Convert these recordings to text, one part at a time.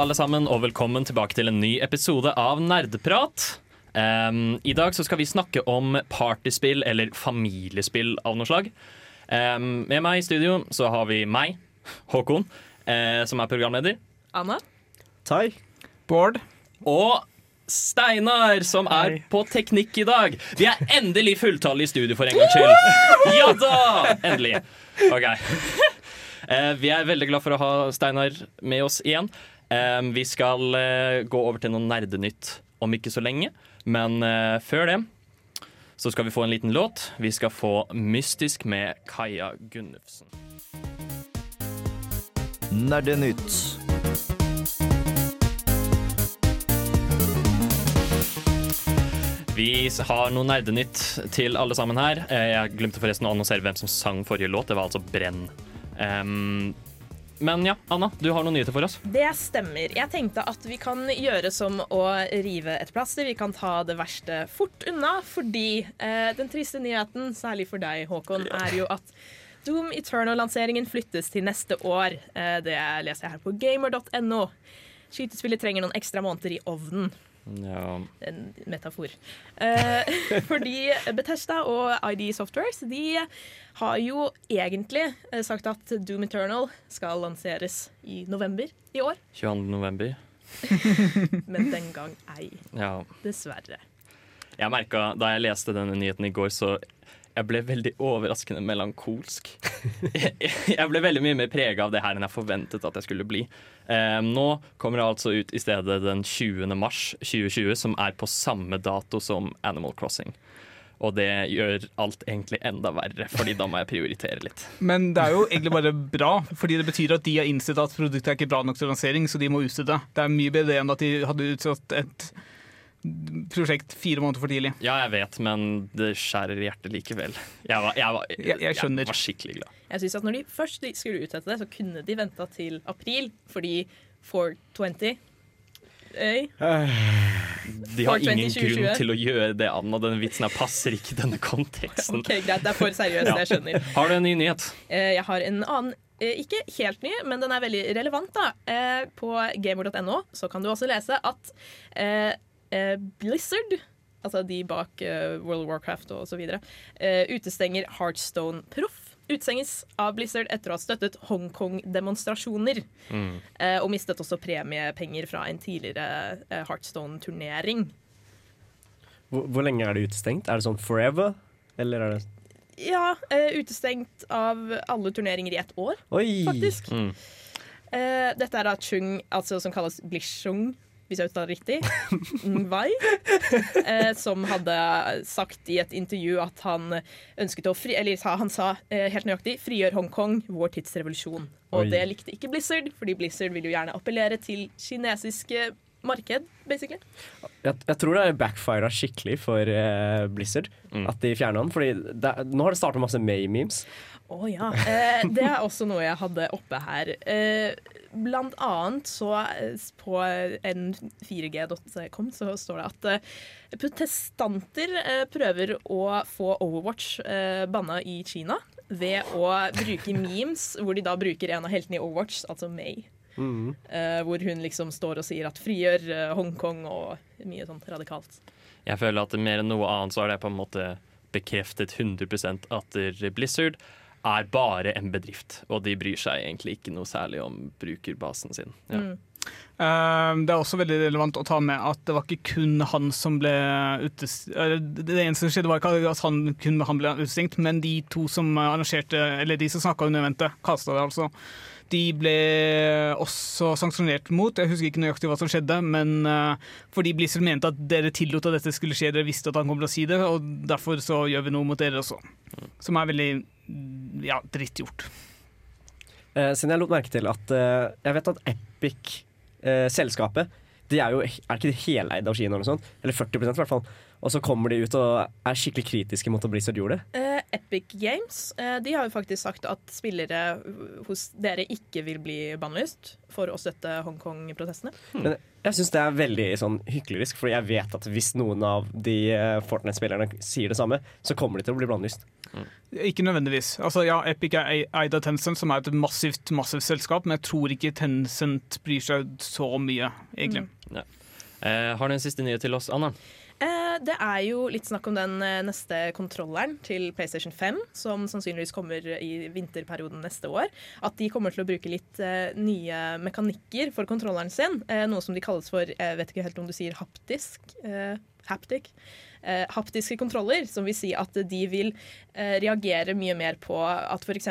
Alle sammen, og velkommen tilbake til en ny episode av Nerdeprat. Um, I dag så skal vi snakke om partyspill, eller familiespill av noe slag. Um, med meg i studio så har vi meg, Håkon, uh, som er programleder. Anna? Tai. Bård. Og Steinar, som er Hei. på teknikk i dag. Vi er endelig fulltallige i studio for en gangs skyld. Ja da! Endelig. OK. Eh, vi er veldig glad for å ha Steinar med oss igjen. Vi skal eh, gå over til noe nerdenytt om ikke så lenge, men eh, før det så skal vi få en liten låt. Vi skal få 'Mystisk' med Kaja Gunnufsen. Nerdenytt. Vi har noe nerdenytt til alle sammen her. Eh, Jeg glemte forresten å annonsere hvem som sang forrige låt. Det var altså Brenn. Em, men ja, Anna, du har noen nyheter for oss. Det stemmer. Jeg tenkte at vi kan gjøre som å rive et plaster. Vi kan ta det verste fort unna, fordi eh, den triste nyheten, særlig for deg, Håkon, er jo at Doom Eternal-lanseringen flyttes til neste år. Eh, det leser jeg her på gamer.no. Skytespillet trenger noen ekstra måneder i ovnen. Ja. En metafor. Eh, fordi Bethesda og ID Softwares de har jo egentlig eh, sagt at Doom Eternal skal lanseres i november i år. 22. november. Men den gang ei, Ja. dessverre. Jeg merka da jeg leste denne nyheten i går, så jeg ble veldig overraskende melankolsk. Jeg, jeg ble veldig mye mer prega av det her enn jeg forventet at jeg skulle bli. Eh, nå kommer det altså ut i stedet den 20. mars 2020, som er på samme dato som Animal Crossing. Og det gjør alt egentlig enda verre, fordi da må jeg prioritere litt. Men det er jo egentlig bare bra, fordi det betyr at de har innsett at produktet er ikke bra nok til lansering, så de må utsette. Det er mye bedre enn at de hadde utsatt et prosjekt fire måneder for tidlig. Ja, jeg vet, men det skjærer i hjertet likevel. Jeg var, jeg var, Jeg- jeg. Jeg var skikkelig glad. Jeg synes at Når de først skulle utsette det, så kunne de venta til april, fordi 420 Øy. De har 420, ingen grunn til å gjøre det, Anna. Denne vitsen her passer ikke i denne konteksten. OK, greit, det er for seriøst, jeg skjønner. Har du en ny nyhet? Eh, Jeg har en annen, eh, ikke helt ny, men den er veldig relevant. da. Eh, På gamer.no så kan du også lese at eh, Blizzard, altså de bak eh, World of Warcraft og så videre, eh, utestenger Heartstone Proff. Utestenges av Blizzard etter å ha støttet Hongkong-demonstrasjoner. Eh, og mistet også premiepenger fra en tidligere eh, Heartstone-turnering. Hvor, hvor lenge er det utestengt? Er det sånn forever? Eller er det Ja, eh, utestengt av alle turneringer i ett år. Oi! faktisk. Mm. Eh, dette er da Chung, altså som kalles Blishung, hvis jeg uttaler det riktig. Ngwai. Eh, som hadde sagt i et intervju at han ønsket å fri... Eller han sa eh, helt nøyaktig 'frigjør Hongkong, vår tidsrevolusjon'. Og Oi. det likte ikke Blizzard, fordi Blizzard vil jo gjerne appellere til kinesiske marked, basically. Jeg, jeg tror det backfira skikkelig for eh, Blizzard Mm. at de fjerna den. Fordi det, er- nå har det starta masse May-memes. Å ja. Eh, det er også noe jeg hadde oppe her. Eh, blant annet så eh, på n4g.com så står det at eh, protestanter eh, prøver å få Overwatch banna i Kina ved å bruke memes hvor de da bruker en av heltene i Overwatch, altså May. Mm. Eh, hvor hun liksom står og sier at frigjør Hongkong og mye sånt radikalt. Jeg føler at mer enn noe annet så har det på en måte bekreftet 100% at Blizzard er bare en bedrift, og de bryr seg egentlig ikke noe særlig om brukerbasen sin. Ja. Mm. Eh, Det er også veldig relevant å ta med at det var ikke kun han som ble utestengt. Det eneste som skjedde, var ikke at han kun han ble utestengt, men de to som arrangerte, eller de som snakka under eventet, kasta det altså. De ble også sanksjonert mot. Jeg husker ikke nøyaktig hva som skjedde, men eh, fordi Blizzard mente at dere tillot at dette skulle skje, dere visste at han kom til å si det, og derfor så gjør vi noe mot dere også. Som er veldig ja, drittgjort. Eh, siden jeg lot merke til at eh, Jeg vet at Epic eh, selskapet de er jo er ikke de heleid av Kina, eller noe sånt? Eller 40% i hvert fall. Og så kommer de ut og er skikkelig kritiske mot at Blizzard gjorde det. Eh, Epic Games eh, de har jo faktisk sagt at spillere hos dere ikke vil bli bannlyst for å støtte Hongkong-protestene. Men jeg syns det er veldig sånn hyklerisk, for jeg vet at hvis noen av de eh, Fortnite-spillerne sier det samme, så kommer de til å bli bannlyst. Ikke nødvendigvis. Altså, ja, Epic er eid av Tencent, som er et massivt massivt selskap, men jeg tror ikke Tencent bryr seg så mye, egentlig. Eh, har du en siste nyhet til oss, Anna? Eh, det er jo litt snakk om den eh, neste kontrolleren til PlayStation 5, som sannsynligvis kommer i vinterperioden neste år. At de kommer til å bruke litt eh, nye mekanikker for kontrolleren sin. Eh, noe som de kalles for Jeg vet ikke helt om du sier haptisk. Haptic. Eh, haptiske kontroller, som vil si at de vil eh, reagere mye mer på at f.eks.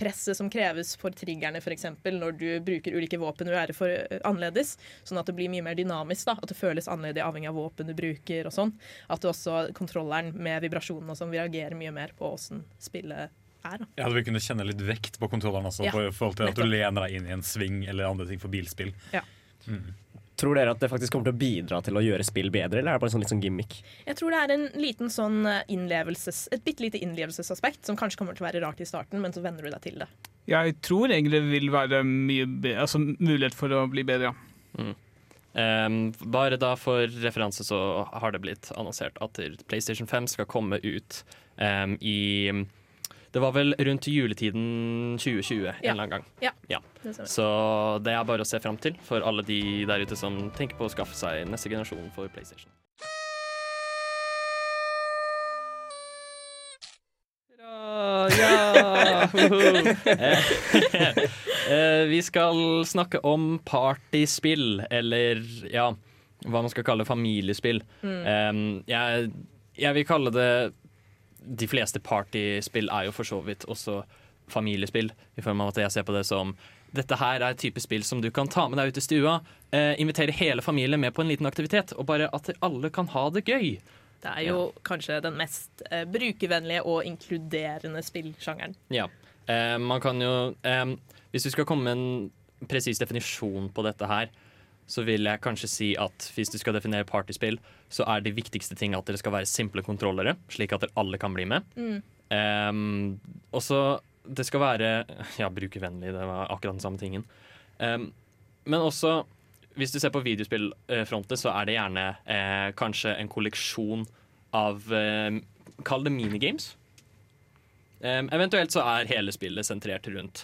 presset som kreves for triggerne, for eksempel, når du bruker ulike våpen, vil være for eh, annerledes. Sånn at det blir mye mer dynamisk. da, At det føles annerledes avhengig av våpen du bruker. og sånn. At også kontrolleren med vibrasjonene og sånn vil reagere mye mer på åssen spillet er. da. Ja, Du vil kunne kjenne litt vekt på kontrolleren også, Ja, for, i forhold til at du lener deg inn i en sving eller andre ting for bilspill. Tror dere at det faktisk kommer til å bidra til å gjøre spill bedre, eller er det bare sånn litt sånn gimmick? Jeg tror det er en liten sånn eh, innlevelses, et bitte lite innlevelsesaspekt som kanskje kommer til å være rart i starten, men så venner du deg til det. Jeg tror egentlig det vil være mye bedre, altså, mulighet for å bli bedre, ja. Um, bare da for referanse så har det blitt annonsert at PlayStation 5 skal komme ut um, i Det var vel rundt juletiden 2020 en Ja. eller annen gang. Det ja. Så det er bare å se fram til for alle de der ute som tenker på å skaffe seg neste generasjon for PlayStation. Ja! Eh, eh, Vi skal snakke om partyspill, eller ja, hva man skal kalle familiespill. Mm. jeg, jeg vil kalle det De fleste partyspill er jo for så vidt også familiespill, i form av at jeg ser på det som dette her er et type spill som du kan ta med deg ut i stua, eh, invitere hele familien med på en liten aktivitet, og bare at alle kan ha det gøy. Det er jo kanskje den mest eh, brukervennlige og inkluderende spillsjangeren. Ja. Eh, man kan jo eh, Hvis du skal komme med en presis definisjon på dette her, så vil jeg kanskje si at hvis du skal definere partyspill, så er de viktigste tingene at det skal være simple kontrollere, slik at alle kan bli med. Eh, og så det skal være Ja, brukervennlig, det var akkurat den samme tingen. Um, men også hvis du ser på videospillfrontet, så er det gjerne eh, kanskje en kolleksjon av eh, Kall det minigames. Um, eventuelt så er hele spillet sentrert rundt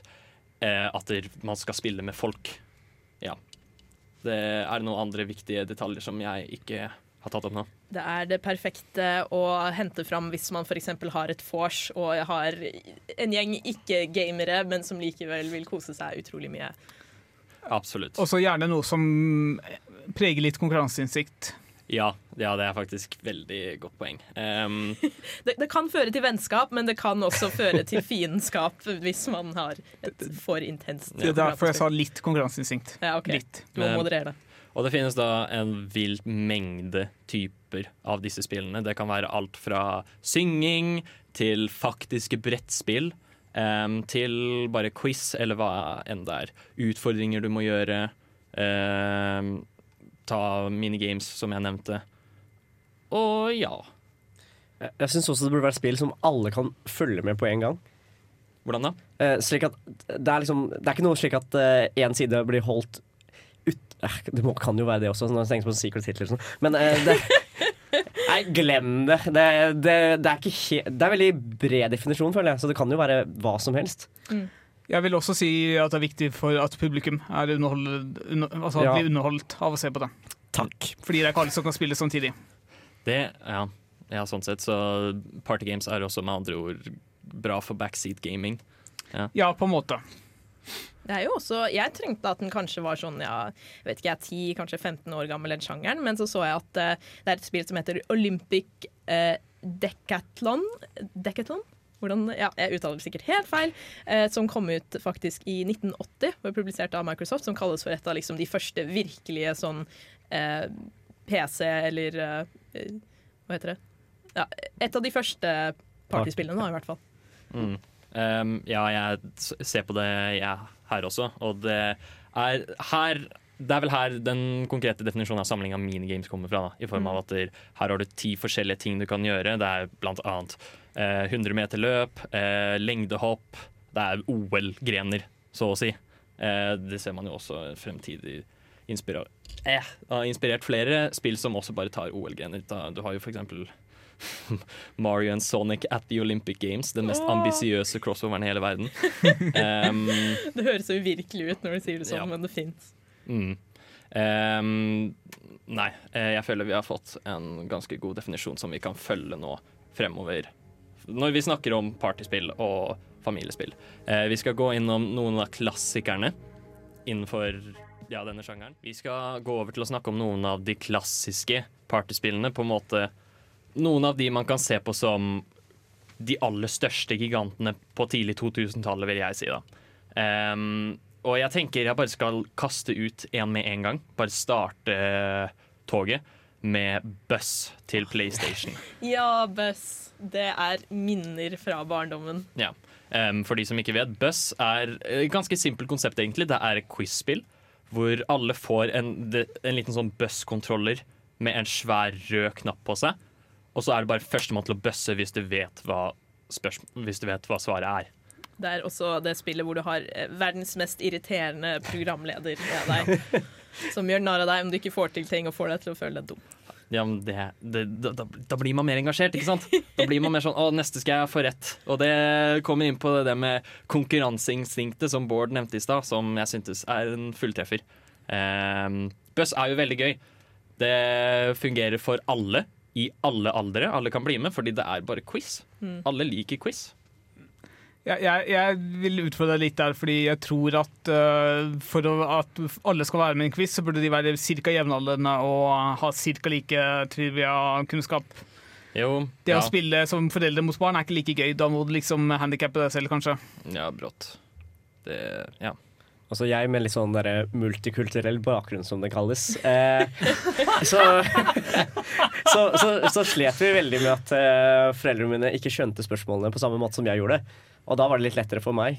eh, at man skal spille med folk. Ja. Det er noen andre viktige detaljer som jeg ikke har tatt opp nå. Det er det perfekte å hente fram hvis man f.eks. har et vors og har en gjeng ikke-gamere, men som likevel vil kose seg utrolig mye. Absolutt. Og så gjerne noe som preger litt konkurranseinstinkt. Ja, ja, det er faktisk veldig godt poeng. Um, Det, det kan føre til vennskap, men det kan også føre til fiendskap hvis man har et for intenst Det er derfor jeg sa litt konkurranseinstinkt. ja, okay. Litt. Du må moderere det. og det finnes da en vill mengde typer av disse spillene. Det kan være alt fra synging til faktiske brettspill. Um, til bare quiz, eller hva enn det er. Utfordringer du må gjøre. em, ta minigames, som jeg nevnte. Og ja. Jeg, jeg syns også det burde være spill som alle kan følge med på en gang. Hvordan da? Eh, slik at det er liksom Det er ikke noe slik at én side blir holdt ut eh, Det må, kan jo være det også, når jeg tenker på Secret Hitler sånn. Men eh, det Nei, glem det. Det, det, det, er ikke he det er veldig bred definisjon, føler jeg, så det kan jo være hva som helst. Jeg vil også si at det er viktig for at publikum er underholdt, under, altså Ja. blir underholdt av å se på det. Takk. Fordi det er ikke alle som kan spille samtidig. Det, ja. ja, sånn sett. Så partygames er også med andre ord bra for backseat gaming. Ja, på en måte. Det er jo også, Jeg trengte at den kanskje var sånn ja, jeg vet ikke, jeg er 10, kanskje 15 år gammel, den sjangeren, men så så jeg at uh, det er et spill som heter Olympic uh, Decathlon. Decathlon? Hvordan, ja, jeg uttaler det sikkert helt feil. eh, som kom ut faktisk i 1980, og publisert av Microsoft, som kalles for et av liksom, de første virkelige sånn eh, PC eller eh, Hva heter det? Ja, et av de første partyspillene, da, i hvert fall. Mm. Um, ja, jeg ser på det jeg her også, og det er Her det er vel her den konkrete definisjonen av samling av minigames kommer fra. Da, I form av at der, her har du ti forskjellige ting du kan gjøre. Det er blant annet eh, 100 meter løp, eh, lengdehopp, det er OL-grener, så å si. Eh, det ser man jo også fremtidig inspira eh, har inspirert flere spill som også bare tar OL-grener. Du har jo for eksempel Mario and Sonic at the Olympic Games, den mest ambisiøse crossoveren i hele verden. Um, Det høres så uvirkelig ut når du sier det sånn, Ja. men det fins. Mm. Um, nei, eh, jeg føler vi har fått en ganske god definisjon som vi kan følge nå fremover. Når vi snakker om partyspill og familiespill. Eh, vi skal gå innom noen av klassikerne innenfor ja, denne sjangeren. Vi skal gå over til å snakke om noen av de klassiske partyspillene. På en måte Noen av de man kan se på som de aller største gigantene på tidlig 2000-tallet, vil jeg si. da. Um, og jeg tenker jeg bare skal kaste ut en med en gang. Bare starte toget med Buss til PlayStation. Ja, Buss. Det er minner fra barndommen. Ja. Um, for de som ikke vet, Buss er et ganske simpelt konsept, egentlig. Det er et quiz-spill hvor alle får en, en liten sånn Buss-kontroller med en svær rød knapp på seg. Og så er det bare førstemann til å busse hvis du vet hva, hvis du vet hva svaret er. Det er også det spillet hvor du har eh, verdens mest irriterende programleder med deg. Som gjør narr av deg om du ikke får til ting og får deg til å føle deg dum. Ja, det, det, da, da, blir man mer engasjert, ikke sant? Da blir man mer sånn 'Å, neste skal jeg få rett'. Og det kommer inn på det med konkurranseinstinktet som Bård nevnte i stad, som jeg syntes er en fulltreffer. Eh, Buss er jo veldig gøy. Det fungerer for alle i alle aldre. Alle kan bli med, fordi det er bare quiz. Alle liker quiz. Jeg, jeg, jeg vil utfordre deg litt der, fordi jeg tror at uh, for å, at alle skal være med i en quiz, så burde de være ca. jevnaldrende og ha ca. like trivia-kunnskap. Jo, Det ja, å spille som foreldre mot barn er ikke like gøy. Da må du liksom handikappe deg selv, kanskje. ja brått. Det, ja. Altså jeg med litt sånn der multikulturell bakgrunn, som det kalles. Eh, så, så, så, så slet vi veldig med at eh, foreldrene mine ikke skjønte spørsmålene på samme måte som jeg gjorde. Og da var det litt lettere for meg.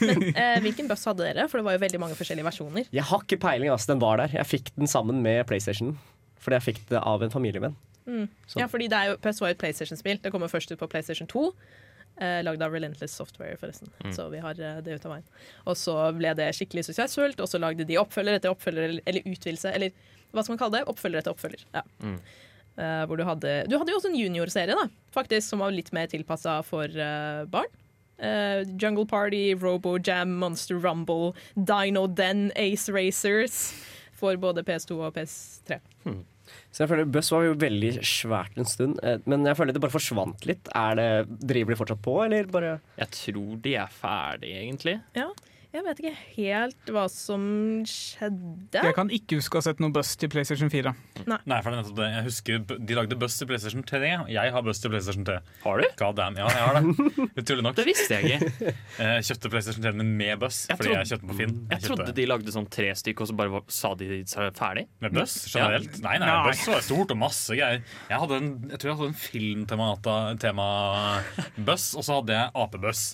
Men eh, hvilken buss hadde dere? For det var jo veldig mange forskjellige versjoner. Jeg har ikke peiling, altså. Den var der. Jeg fikk den sammen med PlayStation. Fordi jeg fikk det av en familievenn. Mm. Ja, fordi det er jo, var jo et PlayStation-spill. Det kommer først ut på PlayStation 2. Eh, lagd av Relentless Software, forresten. Så vi har eh, det ut av veien. Og så ble det skikkelig suksessfullt, og så lagde de oppfølger etter oppfølger, eller- eller utvidelse, eller hva skal man kalle det? Oppfølger etter oppfølger. Ja. Eh, hvor du hadde Du hadde jo også en juniorserie, da, faktisk, som var litt mer tilpassa for eh, barn. Uh, Jungle Party, Robo Jam, Monster Rumble, Dino Den, Ace Racers. For både PS2 og PS3. Så jeg føler Buss var jo veldig svært en stund, eh, men jeg føler det bare forsvant litt. Er det, driver de fortsatt på, eller bare Jeg tror de er ferdige, egentlig. Ja, jeg vet ikke helt hva som skjedde. Jeg kan ikke huske å ha sett noe Buss til PlayStation 4. Nei, for det er nettopp det. Jeg husker De lagde Buss til PlayStation 3. Jeg har Buss til PlayStation 3. Har du? God damn, ja, jeg har det. Utrolig nok. Det visste jeg ikke. Jeg kjøpte PlayStation 3 med Buss Jeg fordi trodde- jeg kjøpte på Finn. Jeg jeg trodde de lagde sånn tre stykker, og så bare sa de seg ferdig. Med Buss generelt? Nei, nei, Nei. Buss var stort og masse greier. Jeg, en, jeg tror jeg hadde en filmtema-buss, og så hadde jeg apebuss.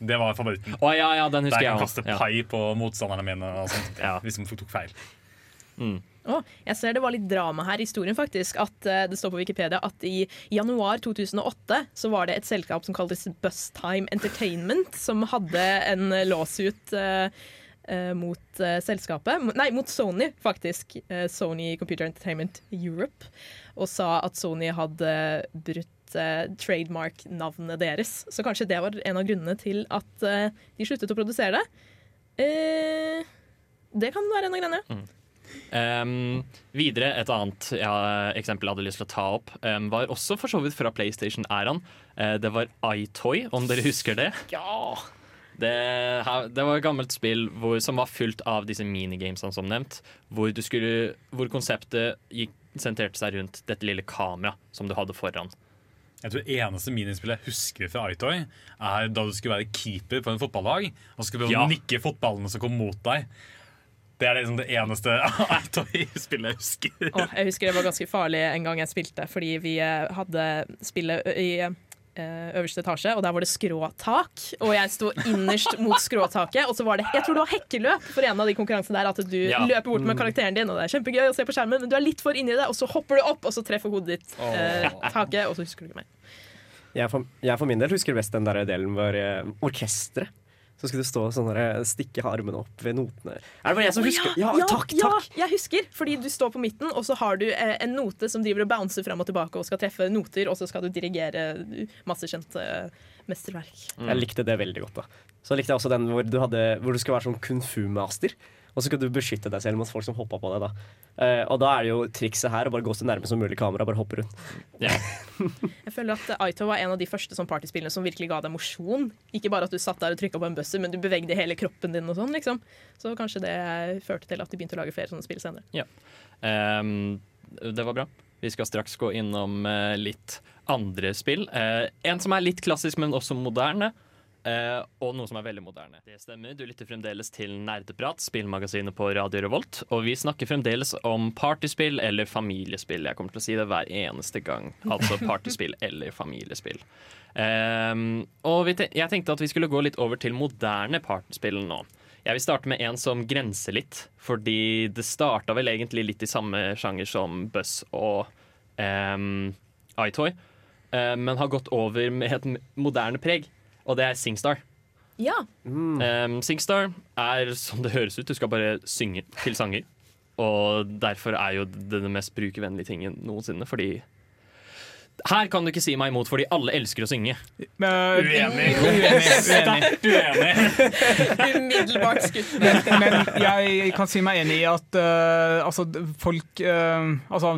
Det var favoritten. Å ja, ja, den husker jeg jeg kan kaste Ja. pai på motstanderne mine og sånt. Ja. Hvis de tok feil. Å, jeg ser det var litt drama her i historien, faktisk. At uh, Det står på Wikipedia at i januar 2008 så var det et selskap som kaltes Bustime Entertainment, som hadde en låsut uh, mot eh, selskapet. Nei, mot Sony, faktisk. Sony Computer Entertainment Europe. Og sa at Sony hadde brutt uh, trademark-navnet deres. Så kanskje det var en av grunnene til at eh, de sluttet å produsere det. Eh, det kan være en av grunnene. Um, videre, et annet ja, eksempel jeg hadde lyst til å ta opp, um, var også for så vidt fra PlayStation-æraen. Uh, det var iToy, om dere husker det? Ja! Det, her, det var et gammelt spill hvor, som var fullt av disse minigamesene som nevnt. Hvor, du skulle, hvor konseptet gikk, sentrerte seg rundt dette lille kameraet som du hadde foran. Jeg tror eneste minispillet jeg husker fra iToy, er da du skulle være keeper på en fotballag. Og skulle prøve Ja. nikke fotballene som kom mot deg. Det er liksom det eneste iToy-spillet jeg husker. Oh, jeg husker det var ganske farlig en gang jeg spilte, fordi vi eh, hadde spillet i eh, øverste etasje, og der var det skråtak. Og jeg sto innerst mot skråtaket, og så var det Jeg tror det var hekkeløp for en av de konkurransene der. At du Ja. løper bort med karakteren din, og det er kjempegøy å se på skjermen, men du er litt for inni det, og så hopper du opp, og så treffer hodet ditt eh, taket, og så husker du ikke mer. Jeg for, jeg for min del husker best den der delen hvor eh, orkesteret Så skulle du stå sånn der, stikke armene opp ved notene. Er det bare jeg som husker? Ja, takk, ja, takk! jeg husker. Fordi du står på midten, og så har du eh, en note som driver og bouncer fram og tilbake og skal treffe noter, og så skal du dirigere masse kjente mesterverk. Jeg likte det veldig godt. da Så likte jeg også den hvor du, hadde, hvor du skulle være sånn kung fu-master. Og så skal du beskytte deg selv mot folk som hoppa på deg. da Eh, Og da er det jo trikset her å bare gå så nærme som mulig kamera. Bare hoppe rundt. Jeg føler at Aito var en av de første sånn partyspillene som virkelig ga deg mosjon. Ikke bare at du satt der og trykka på en buzzer, men du bevegde hele kroppen din og sånn, liksom. Så kanskje det førte til at de begynte å lage flere sånne spill senere. Ehm, det var bra. Vi skal straks gå innom eh, litt andre spill. Uh, en som er litt klassisk, men også moderne. Eh, og noe som er veldig moderne. Det stemmer. Du lytter fremdeles til Nerdeprat, spillmagasinet på Radio Revolt. Og vi snakker fremdeles om partyspill eller familiespill. Jeg kommer til å si det hver eneste gang. Altså partyspill eller familiespill. Ehm, og te jeg tenkte at vi skulle gå litt over til moderne partyspill nå. Jeg vil starte med en som grenser litt, fordi det starta vel egentlig litt i samme sjanger som Buzz og um, iToy, uh, men har gått over med et moderne preg, og det er Singstar. Ja, Um, Singstar er som det høres ut, du skal bare synge til sanger. Og derfor er jo det den mest brukervennlige tingen noensinne, fordi her kan du ikke si meg imot, fordi alle elsker å synge. Men- Uenig. Uenig. uenig. Uenig. umiddelbart skutt. Men jeg kan si meg enig i at uh, altså, folk uh, Altså,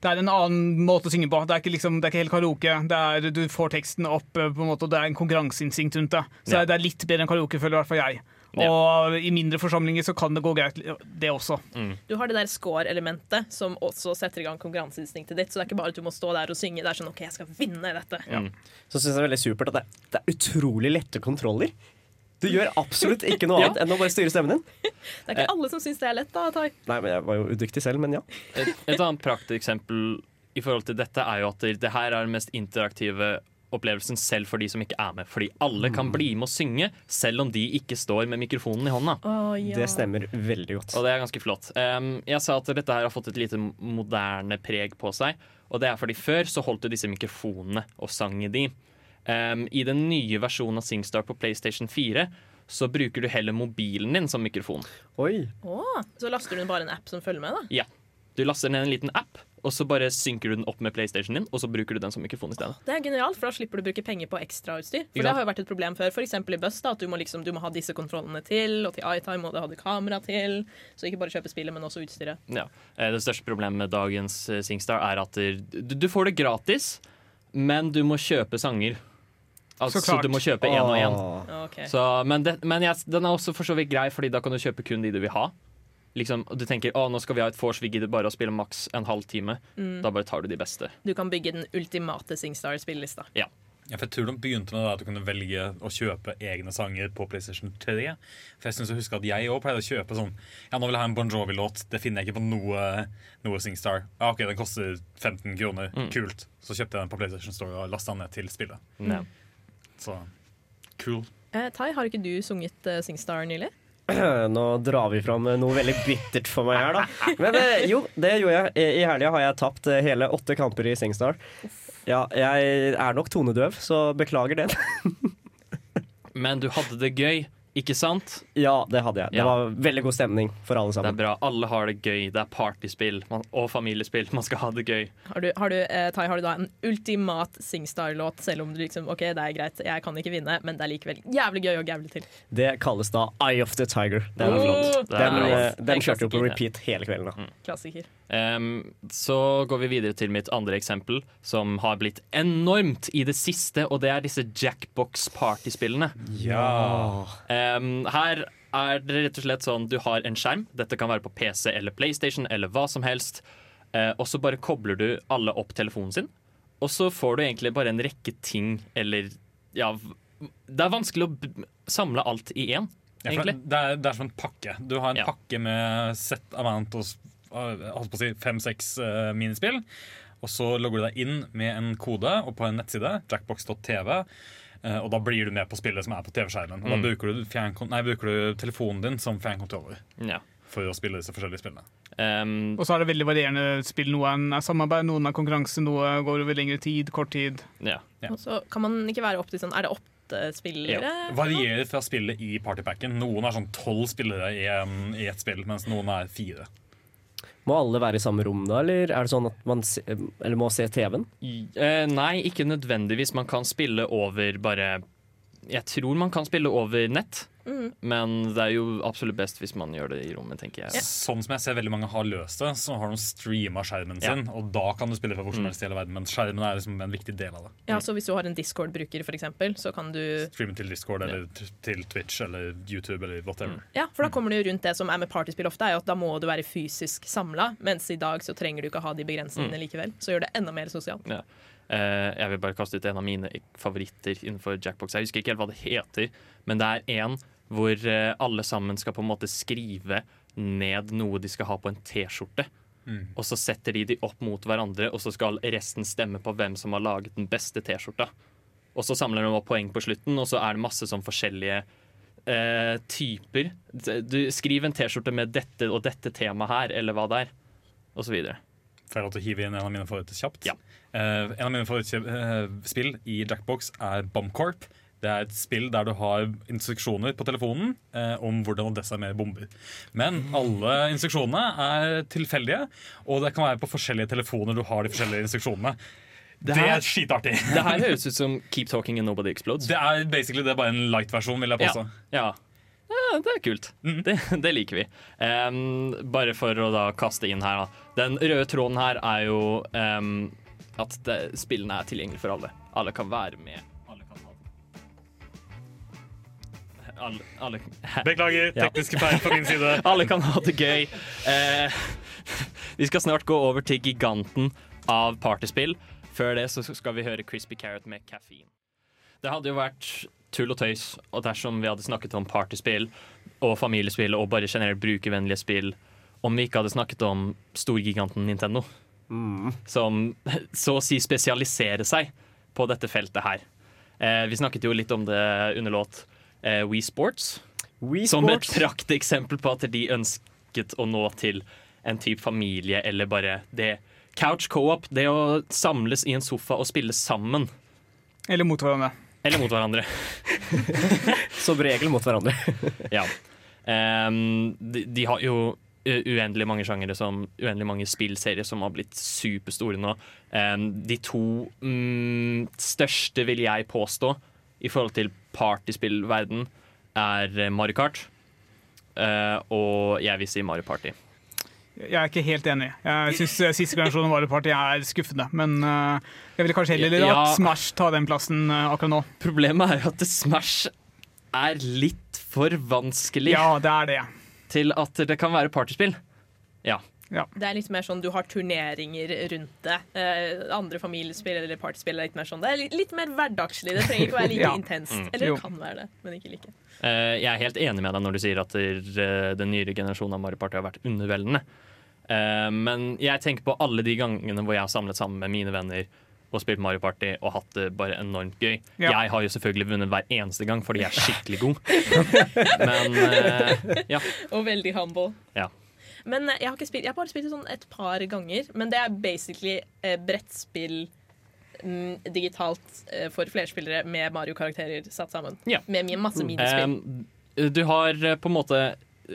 det er en annen måte å synge på. Det er ikke, liksom, det er ikke helt karaoke. Det er, du får teksten opp, eh, på en måte, og det er en konkurranseinstinkt rundt det. Så Ja. det er litt bedre enn karaoke, føler i hvert fall jeg. Ja. Og i mindre forsamlinger så kan det gå greit, det også. Du har det der score-elementet som også setter i gang konkurranseinstinktet ditt. Så det er ikke bare at du må stå der og synge. Det er sånn OK, jeg skal vinne dette. Så syns jeg det er veldig supert at det, det er utrolig lette kontroller. Du gjør absolutt ikke noe annet enn å bare styre stemmen din. Det er ikke alle som syns det er lett, da, Tai. Nei, men jeg var jo udyktig selv, men ja. Et, et annet prakteksempel i forhold til dette er jo at det, her er den mest interaktive opplevelsen selv for de som ikke er med. Fordi alle kan bli med å synge, selv om de ikke står med mikrofonen i hånda. Det stemmer veldig godt. Og det er ganske flott. Um, jeg sa at dette her har fått et lite moderne preg på seg. Og det er fordi før så holdt du disse mikrofonene og sang i de. Um, I den nye versjonen av Singstar på PlayStation 4 så bruker du heller mobilen din som mikrofon. Oi. Oh, så laster du bare en app som følger med, da. Ja. Du laster ned en liten app, og så bare synker du den opp med PlayStationen din, og så bruker du den som mikrofon i stedet. Det er genialt, for da slipper du å bruke penger på ekstrautstyr. For det har jo vært et problem før, f.eks. i Buss, da, at du må, liksom, du må ha disse kontrollene til, og til iTime må du ha det kamera til. Så ikke bare kjøpe spillet, men også utstyret. Ja. Eh, Det største problemet med dagens eh, Singstar er at du, du får det gratis, men du må kjøpe sanger. Altså, Så du må kjøpe én og én. Okay. Men det, men yes, den er også for så vidt grei, Fordi da kan du kjøpe kun de du vil ha. Liksom, du tenker å, nå skal vi ha et vors, vi gidder bare å spille maks en halv time. Da bare tar du de beste. Du kan bygge den ultimate Singstar-spillelista. Ja, for jeg tror de begynte med det at du kunne velge å kjøpe egne sanger på PlayStation 3. For jeg synes jeg husker at jeg òg pleide å kjøpe sånn Ja, nå vil jeg ha en Bon Jovi-låt. Det finner jeg ikke på noe, noe Singstar. Ja, OK, den koster 15 kroner. Kult. Så kjøpte jeg den på PlayStation Store og lasta den ned til spillet. Ja. Så cool. Eh, Tai, har ikke du sunget eh, Singstar nylig? Nå drar vi fram noe veldig bittert for meg her, da. Men eh, jo, det gjorde jeg. I, i helga har jeg tapt eh, hele åtte kamper i Singstar. Ja, jeg er nok tonedøv, så beklager det. Men du hadde det gøy, ikke sant? Ja, det hadde jeg. Det Ja. var veldig god stemning for alle Det er sammen. bra. Alle har det gøy. Det er partyspill man, og familiespill. Man skal ha det gøy. Har du, har du, eh, Tai, har du da en ultimat Singstar-låt, selv om du liksom OK, det er greit, jeg kan ikke vinne, men det er likevel jævlig gøy å gævlig til? Det kalles da Eye of the Tiger. Den, Det er flott. Oh, Det er den, bra. eh, den kjørte jo på repeat hele kvelden. da. Klassiker. Em, så går vi videre til mitt andre eksempel, som har blitt enormt i det siste, og det er disse Jackbox partyspillene. Ja. Um, her er det rett og slett sånn du har en skjerm. Dette kan være på PC eller PlayStation eller hva som helst. Uh, og så bare kobler du alle opp telefonen sin, og så får du egentlig bare en rekke ting eller Ja, det er vanskelig å samle alt i én, Ja, det, er, det er som en pakke. Du har en Ja. pakke med set amount og holdt på å si fem-seks uh, minispill. og så logger du deg inn med en kode og på en nettside, jackbox.tv. eh, Og da blir du med på spillet som er på TV-skjermen. Og da Mm. bruker du, nei, bruker du telefonen din som fjernkontroller Ja. for å spille disse forskjellige spillene. Um, Og så er det veldig varierende spill. Noen er samarbeid, noen er konkurranse, noe går over lengre tid, kort tid. ja. Ja. Og så kan man ikke være opp til sånn Er det åtte spillere? Varierer fra spillet i partypacken. Noen er sånn tolv spillere i, en- i ett spill, mens noen er fire. Må alle være i samme rom da, eller er det sånn at man se, må se TV-en? Uh, nei, ikke nødvendigvis. Man kan spille over bare Jeg tror man kan spille over nett, Mm. men det er jo absolutt best hvis man gjør det i rommet, tenker jeg. Sånn som jeg ser veldig mange har løst det, så har de streama skjermen Ja. sin, og da kan du spille fra hvor som helst i hele verden, men skjermen er liksom en viktig del av det. Ja, så Hvis du har en Discord-bruker, for eksempel, så kan du Streame til Discord eller ja. til Twitch eller YouTube eller whatever. Ja, for da kommer du jo rundt det som er med partyspill ofte, er jo at da må du være fysisk samla, mens i dag så trenger du ikke ha de begrensningene likevel. Så gjør det enda mer sosialt. Ja. Uh, jeg vil bare kaste ut en av mine favoritter innenfor Jackbox. Jeg husker ikke helt hva det heter, men det er en hvor eh, alle sammen skal på en måte skrive ned noe de skal ha på en T-skjorte. Mm. Og så setter de de opp mot hverandre, og så skal resten stemme på hvem som har laget den beste T-skjorta. Og så samler de opp poeng på slutten, og så er det masse sånn forskjellige eh, typer. Du Skriv en T-skjorte med dette og dette temaet her, eller hva det er, og så videre. Får jeg lov til å hive inn en av mine favoritter kjapt? Ja. Eh, en av mine favorittspill i Jackbox er Bombcorp. Det er et spill der du har instruksjoner på telefonen eh, om hvordan å desarmere bomber. Men alle instruksjonene er tilfeldige, og det kan være på forskjellige telefoner du har de forskjellige instruksjonene. Det, her- er skitartig. Det her høres ut som Keep Talking and Nobody Explodes. Det er basically det er bare en light-versjon, vil jeg påstå. Ja. ja, det er kult. Mm. Det, det liker vi. Um, bare for å da kaste inn her, da. Den røde tråden her er jo um, at det, spillene er tilgjengelige for alle. Alle kan være med. Alle, alle, Beklager, tekniske feil på min side. alle kan ha det gøy. Eh, vi skal snart gå over til giganten av partyspill. Før det så skal vi høre Crispy Carrot med Caffeine. Det hadde jo vært tull og tøys og dersom vi hadde snakket om partyspill og familiespill og bare generelt brukervennlige spill om vi ikke hadde snakket om storgiganten Nintendo. Som så å si spesialiserer seg på dette feltet her. Eh, vi snakket jo litt om det under låt eh, We Sports. Wii Som et prakteksempel på at de ønsket å nå til en type familie, eller bare det Couch co-op, det å samles i en sofa og spille sammen. Eller mot hverandre. Eller mot hverandre. Som regel mot hverandre. Ja. Um, de, de har jo uendelig mange sjangere, som, uendelig mange spillserier som har blitt superstore nå. Um, de to mm, største, vil jeg påstå, i forhold til partyspillverden, er eh, Mario Kart. Uh, og jeg vil si Mario Party. Jeg er ikke helt enig. Jeg syns siste generasjon av Mario Party er skuffende. Men uh, jeg ville kanskje heller Ja. latt Smash ta den plassen uh, akkurat nå. Problemet er jo at Smash er litt for vanskelig Ja, det er det. til at det kan være partyspill. Ja. Det er litt mer sånn du har turneringer rundt det. Eh, andre familiespill eller partyspill er litt mer sånn Det er litt, litt mer hverdagslig. Det trenger ikke være like Ja. intenst. Mm. Eller det kan være det, men ikke like. Uh, jeg er helt enig med deg når du sier at der, den nyere generasjonen av Mario Party har vært underveldende. Uh, men jeg tenker på alle de gangene hvor jeg har samlet sammen med mine venner og spilt Mario Party og hatt det bare enormt gøy. Ja. Jeg har jo selvfølgelig vunnet hver eneste gang fordi jeg er skikkelig god. Men eh, ja. Og veldig humble. Ja. Men eh, jeg har, ikke spilt, jeg har bare spilt det sånn et par ganger. Men det er basically eh, brettspill mm, digitalt eh, for flerspillere med Mario-karakterer satt sammen. Ja. Med masse minispill. Um, du har eh, på en måte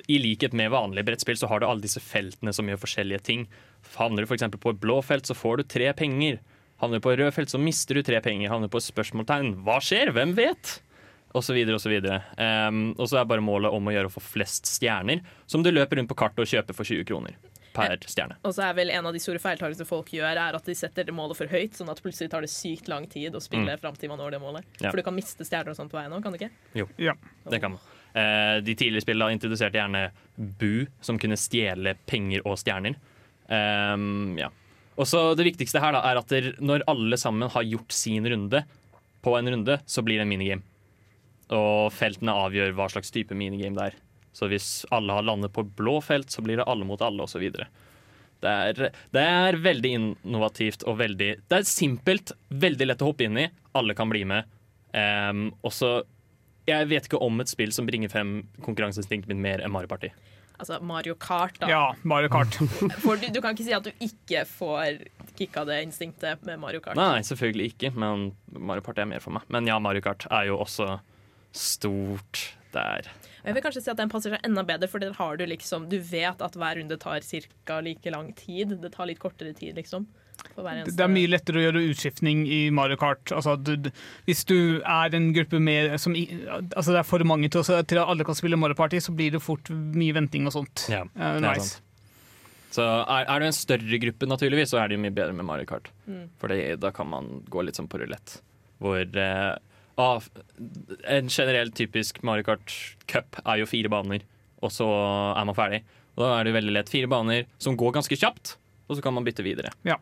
I likhet med vanlige brettspill så har du alle disse feltene som gjør forskjellige ting. Havner du f.eks. på et blå felt, så får du tre penger. Havner du på et rød felt, så mister du tre penger. Havner du på et spørsmålstegn, hva skjer? Hvem vet? Så videre. Um, og så er bare målet om å gjøre å få flest stjerner, som du løper rundt på kartet og kjøper for 20 kroner per stjerne. Og så er vel en av de store feiltakelsene folk gjør, er at de setter det målet for høyt, sånn at plutselig tar det sykt lang tid å spille fram til man når det målet. Ja. For du kan miste stjerner og sånt på veien òg, kan du ikke? Ja. Det kan man. Eh, de tidligere spillene introduserte gjerne Bu, som kunne stjele penger og stjerner. Um, ja. Og så Det viktigste her da er at der, når alle sammen har gjort sin runde på en runde, så blir det en minigame. Og feltene avgjør hva slags type minigame det er. Så hvis alle har landet på blå felt, så blir det alle mot alle osv. Det er, det er veldig innovativt og veldig Det er simpelt, veldig lett å hoppe inn i. Alle kan bli med. Um, og så Jeg vet ikke om et spill som bringer frem konkurranseinstinktet mitt mer enn Mario Party. Altså Mario Kart, da. Ja, Mario Kart. For du, du kan ikke si at du ikke får kicka det instinktet med Mario Kart. Nei, selvfølgelig ikke, men Mario Party er mer for meg. Men ja, Mario Kart er jo også stort der. Jeg vil kanskje si at den passer seg enda bedre, for der har du liksom Du vet at hver runde tar ca. like lang tid. Det tar litt kortere tid, liksom. For hver Det er mye lettere å gjøre utskiftning i Mario Kart. Altså, du, hvis du er en gruppe med som Altså det er for mange til, også, til at alle kan spille Mario Party, så blir det fort mye venting og sånt. Ja, det underveis. sant. Så er, er du en større gruppe, naturligvis, så er det jo mye bedre med Mario Kart. Mm. For da kan man gå litt sånn på rulett. Hvor eh, ah, En generell typisk Mario Kart Cup er jo fire baner, og så er man ferdig. Og da er det veldig lett. Fire baner som går ganske kjapt, og så kan man bytte videre. Ja.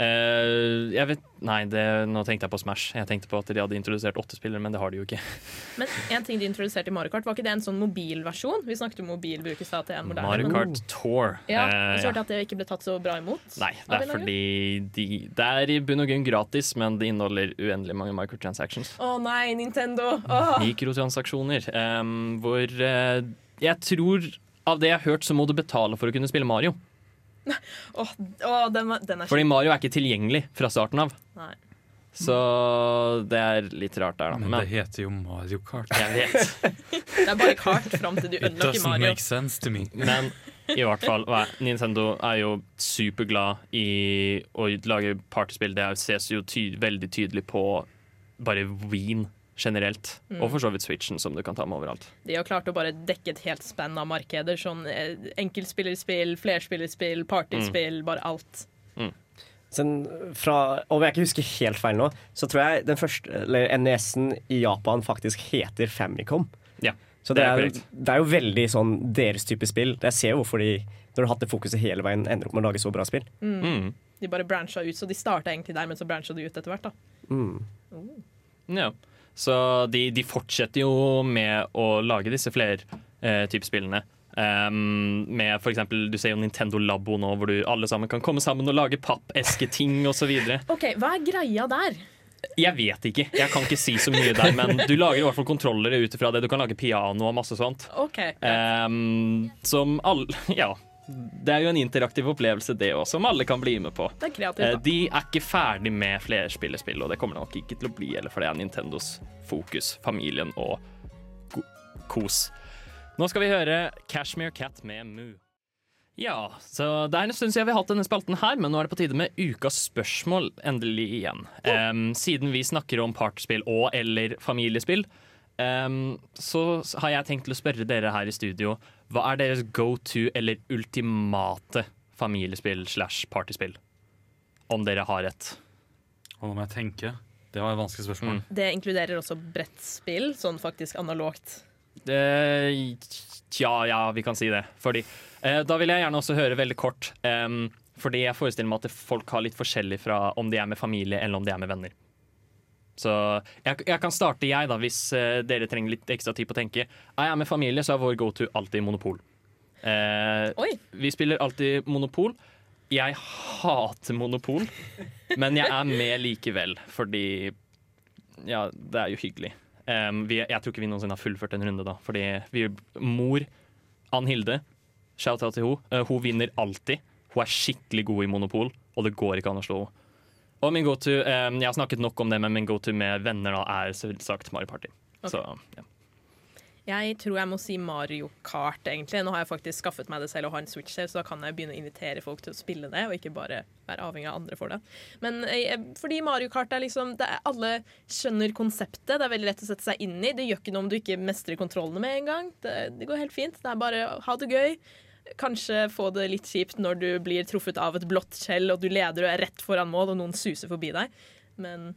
Eh, jeg vet Nei, det, nå tenkte jeg på Smash. Jeg tenkte på at de hadde introdusert åtte spillere, men det har de jo ikke. Men en ting de introduserte i Mario Kart, var ikke det en sånn mobilversjon? Vi snakket om mobil brukes stad til en moderne. Mario men- Kart Tour. Ja, eh, ja. hørte jeg at det ikke ble tatt så bra imot. Nei, det er fordi de, det er i bunn og grunn gratis, men det inneholder uendelig mange microtransactions. Å nei, Nintendo! Oh. Mikrotransaksjoner. Um, hvor uh, jeg tror Av det jeg har hørt, så må du betale for å kunne spille Mario. Åh, oh, den, den er Fordi Mario er ikke tilgjengelig fra starten av. Nei. Så det er litt rart der, da. Men Men det heter jo Mario Kart. jeg vet. Det er bare kart fram til du It doesn't Mario. make sense to me. Men i hvert fall, Nintendo er jo superglad i å lage partyspill. Det ses jo ty veldig tydelig på bare Ween generelt. Og for så vidt Switchen, som du kan ta med overalt. De har klart å bare dekke et helt spenn av markeder. Sånn eh, enkeltspillerspill, flerspillerspill, partyspill, Mm. bare alt. Sen fra, om jeg ikke husker helt feil nå, så tror jeg den første eller NES-en i Japan faktisk heter Famicom. Ja, Så det det er er, det er jo veldig sånn deres type spill. Jeg ser jo hvorfor de, når du har hatt det fokuset hele veien, ender opp med å lage så bra spill. Mm. De bare brancha ut, så de starta egentlig der, men så brancha de ut etter hvert. da. Mm. Ja. Så de, de fortsetter jo med å lage disse flere eh, typer spillene. Um, med for eksempel, Du ser jo Nintendo Labo nå, hvor du alle sammen kan komme sammen og lage pappesketing osv. OK, hva er greia der? Jeg vet ikke. Jeg kan ikke si så mye der, men du lager i hvert fall kontrollere ut ifra det. Du kan lage piano og masse sånt. Okay. Um, som alle Ja. Det er jo en interaktiv opplevelse, det òg, som alle kan bli med på. Det er Eh, kreativt, da. De er ikke ferdig med flerspillerspill, og det kommer nok ikke til å bli heller, for det er Nintendos fokus, familien og kos. Nå skal vi høre Cashmere Cat med Moo. Ja, så det er en stund siden vi har hatt denne spalten her, men nå er det på tide med ukas spørsmål endelig igjen. Um, siden vi snakker om partspill og eller familiespill, em, så har jeg tenkt til å spørre dere her i studio hva er deres go to eller ultimate familiespill slash partyspill? Om dere har et. Og nå må jeg tenke. Det var et vanskelig spørsmål. Mm. Det inkluderer også brettspill, sånn faktisk analogt. Tja, ja, vi kan si det. Fordi, eh, da vil jeg gjerne også høre veldig kort. Um, fordi jeg forestiller meg at folk har litt forskjellig fra om de er med familie eller om de er med venner. Så jeg, jeg kan starte, jeg, da, hvis eh, dere trenger litt ekstra tid på å tenke. Er jeg med familie, så er vår go-to alltid Monopol. Eh, vi spiller alltid Monopol. Jeg hater Monopol, men jeg er med likevel, fordi Ja, det er jo hyggelig. Um, vi, jeg tror ikke vi noensinne har fullført en runde, da. Fordi vi, mor, Ann Hilde, shout-out til henne, hun vinner alltid. Hun er skikkelig god i Monopol, og det går ikke an å slå henne. Og min go-to, em, Jeg har snakket nok om det, men min go-to med venner da er selvsagt Mario Party. Så, ja. Jeg tror jeg må si Mario Kart, egentlig. Nå har jeg faktisk skaffet meg det selv og har en Switch selv, så da kan jeg begynne å invitere folk til å spille det, og ikke bare være avhengig av andre for det. Men eh, fordi Mario Kart er liksom det er, Alle skjønner konseptet, det er veldig lett å sette seg inn i. Det gjør ikke noe om du ikke mestrer kontrollene med en gang. Det, det går helt fint. Det er bare ha det gøy. Kanskje få det litt kjipt når du blir truffet av et blått skjell, og du leder og er rett foran mål, og noen suser forbi deg. Men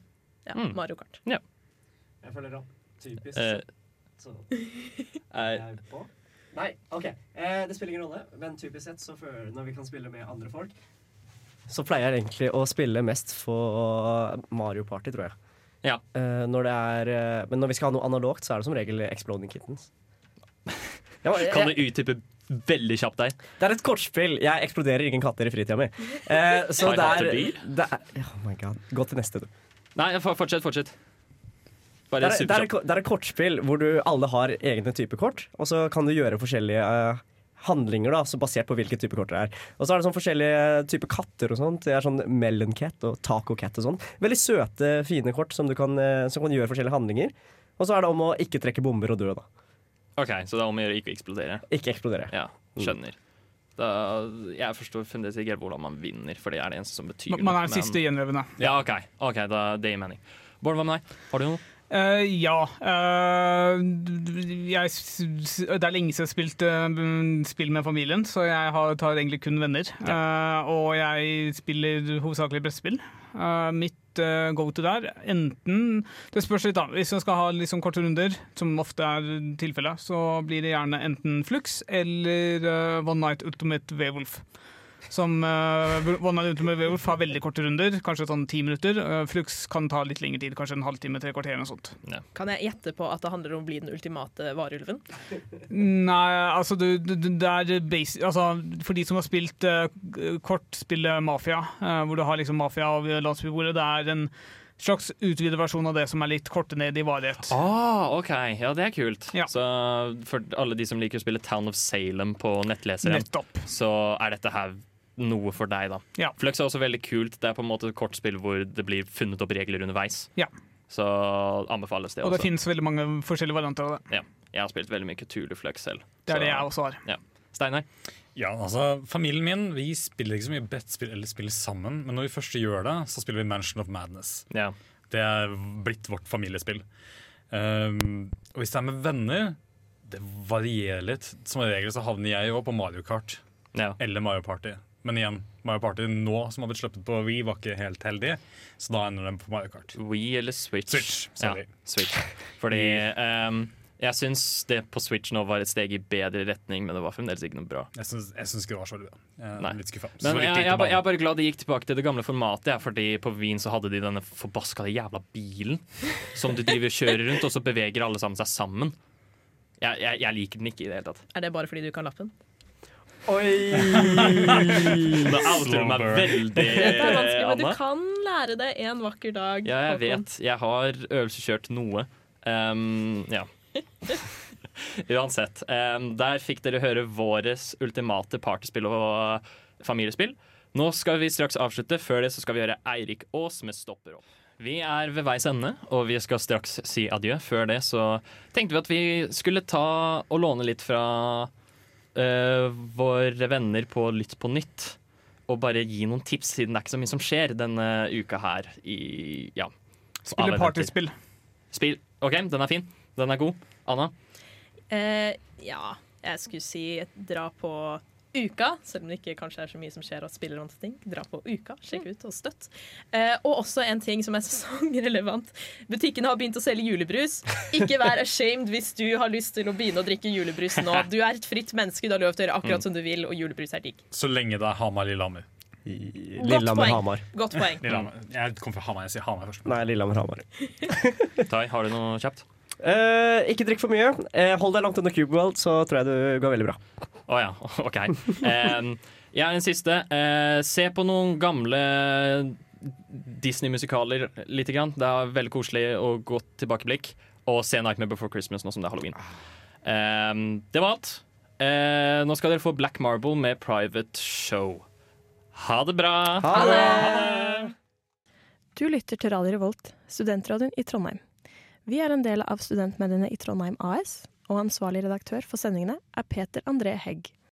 ja, Mm. Mario Kart. Jeg føler det typisk Uh, så er, jeg på. Nei, OK. Eh, det spiller ingen rolle, men typisk sett så før, når vi kan spille med andre folk Så pleier jeg egentlig å spille mest for Mario Party, tror jeg. Ja. Eh, når det er, eh, men når vi skal ha noe analogt, så er det som regel Exploding Kittens. Ja, jeg- kan du utdype veldig kjapt der. Det er et kortspill. Jeg eksploderer ingen katter i fritida mi. Eh, så det er, det er Oh my god. Gå til neste, du. Nei, fortsett, fortsett, fortsett. Det er, det, er, det er et kortspill hvor du alle har egne typer kort, og så kan du gjøre forskjellige uh, handlinger da, så basert på hvilke typer kort det er. Og så er det sånn forskjellige typer katter og sånt. Det er sånn Melon Cat og Taco Cat og sånn. Veldig søte, fine kort som, du kan, eh, som kan gjøre forskjellige handlinger. Og så er det om å ikke trekke bomber og dø, da. OK, så det er om å gjøre ikke å eksplodere. Ikke eksplodere. Ja, skjønner. Da, jeg forstår fremdeles ikke helt hvordan man vinner, for det er det eneste som betyr noe. Man er den siste gjenlevende. Ja, OK, ok, da, det gir mening. Bård, hva med deg? Har du noe? Uh, ja. Uh, jeg, det er lenge siden jeg har spilt uh, spill med familien, så jeg har, tar egentlig kun venner. Eh, og jeg spiller hovedsakelig brettspill. Eh, mitt uh, go to der enten Det spørs litt, da. Hvis man skal ha liksom korte runder, som ofte er tilfellet, så blir det gjerne enten Flux eller uh, One Night Ultimate Werewolf. Som uh, One Night Ultimate Werewolf har veldig korte runder, kanskje sånn ti minutter. Uh, Flux kan ta litt lengre tid, kanskje en halvtime, tre kvarter. eller noe sånt. Kan jeg gjette på at det handler om å bli den ultimate varulven? Nei, altså det, du, det er basic, altså, For de som har spilt uh, kortspillet Mafia, uh, hvor du har liksom mafia og landsbybordet, det er en slags utvidet versjon av det som er litt korte ned i varighet. Ah, OK. Ja, det er kult. Ja. Så for alle de som liker å spille Town of Salem på nettleseren, Nettopp. så er dette her noe for deg, da. Ja. Flux er også veldig kult. Det er på en måte et kortspill hvor det blir funnet opp regler underveis. Ja. Så anbefales det også. Og det finnes veldig mange forskjellige varianter av det. Ja. Jeg har spilt veldig mye Cthulhu Flux selv. Det er så- det jeg også har. Steinar? Ja, altså, Familien min vi spiller ikke så mye brettspill eller spiller sammen, men når vi først gjør det, så spiller vi Mansion of Madness. Ja. Det er blitt vårt familiespill. Um, og hvis det er med venner, det varierer litt. Som regel så havner jeg jo på Mario Kart ja. eller Mario Party. Men igjen, Mario Party nå som har blitt sluppet på Wii, var ikke helt heldig, så da ender den på Mario Kart. Wii eller Switch? Switch, sorry. Ja, Switch. Fordi um, jeg syns det på Switch nå var et steg i bedre retning, men det var fremdeles ikke noe bra. Jeg syns, jeg syns ikke det var så veldig bra. Jeg er litt skuffa. Men jeg, jeg, jeg er bare glad de gikk tilbake til det gamle formatet, ja, fordi på Wien så hadde de denne forbaska jævla bilen som du driver og kjører rundt, og så beveger alle sammen seg sammen. Jeg, jeg, jeg liker den ikke i det hele tatt. Er det bare fordi du kan lappen? Oi! Da outer du meg veldig, er men du kan lære det en vakker dag. Ja, jeg vet. Jeg har øvelseskjørt noe. Um, ja. Uansett. Um, der fikk dere høre våres ultimate partyspill og familiespill. Nå skal vi straks avslutte. Før det så skal vi høre Eirik Aas med 'Stopper opp'. Vi er ved veis ende, og vi skal straks si adjø. Før det så tenkte vi at vi skulle ta og låne litt fra eh, våre venner på Lytt på nytt. Og bare gi noen tips, siden det er ikke så mye som skjer denne uka her. I, ja, Spille partyspill. Spill. OK, den er fin. Den er god. Anna? Uh, ja, jeg skulle si dra på Uka, selv om det ikke kanskje er så mye som skjer og spiller noen ting. Dra på Uka, sjekk ut og støtt. Eh, og også en ting som er sesongrelevant. Butikkene har begynt å selge julebrus. Ikke vær ashamed hvis du har lyst til å begynne å drikke julebrus nå. Du er et fritt menneske, du har lov til å gjøre akkurat som du vil, og julebrus er digg. Så lenge det er Hamar-Lillehammer. Lillehammer-Hamar. Godt poeng. Lillehammer. Jeg kom fra Hamar, jeg sier Hamar først. Nei, Lillehammer, Hamar. Tai, har du noe kjapt? Eh, ikke drikk for mye. Eh, hold deg langt unna Cube World, så tror jeg du går veldig bra. Å ja, OK. Jeg er en siste. Eh, se på noen gamle Disney-musikaler lite grann. Det er veldig koselig og godt tilbakeblikk. Og se 'Nightmare Before Christmas' nå som det er halloween. Det var alt. Eh, nå skal dere få Black Marble med Private Show. Ha det bra! Ha det! Du lytter til Radio Revolt, studentradioen i Trondheim. Vi er en del av studentmediene i Trondheim AS, og ansvarlig redaktør for sendingene er Peter André Hegg.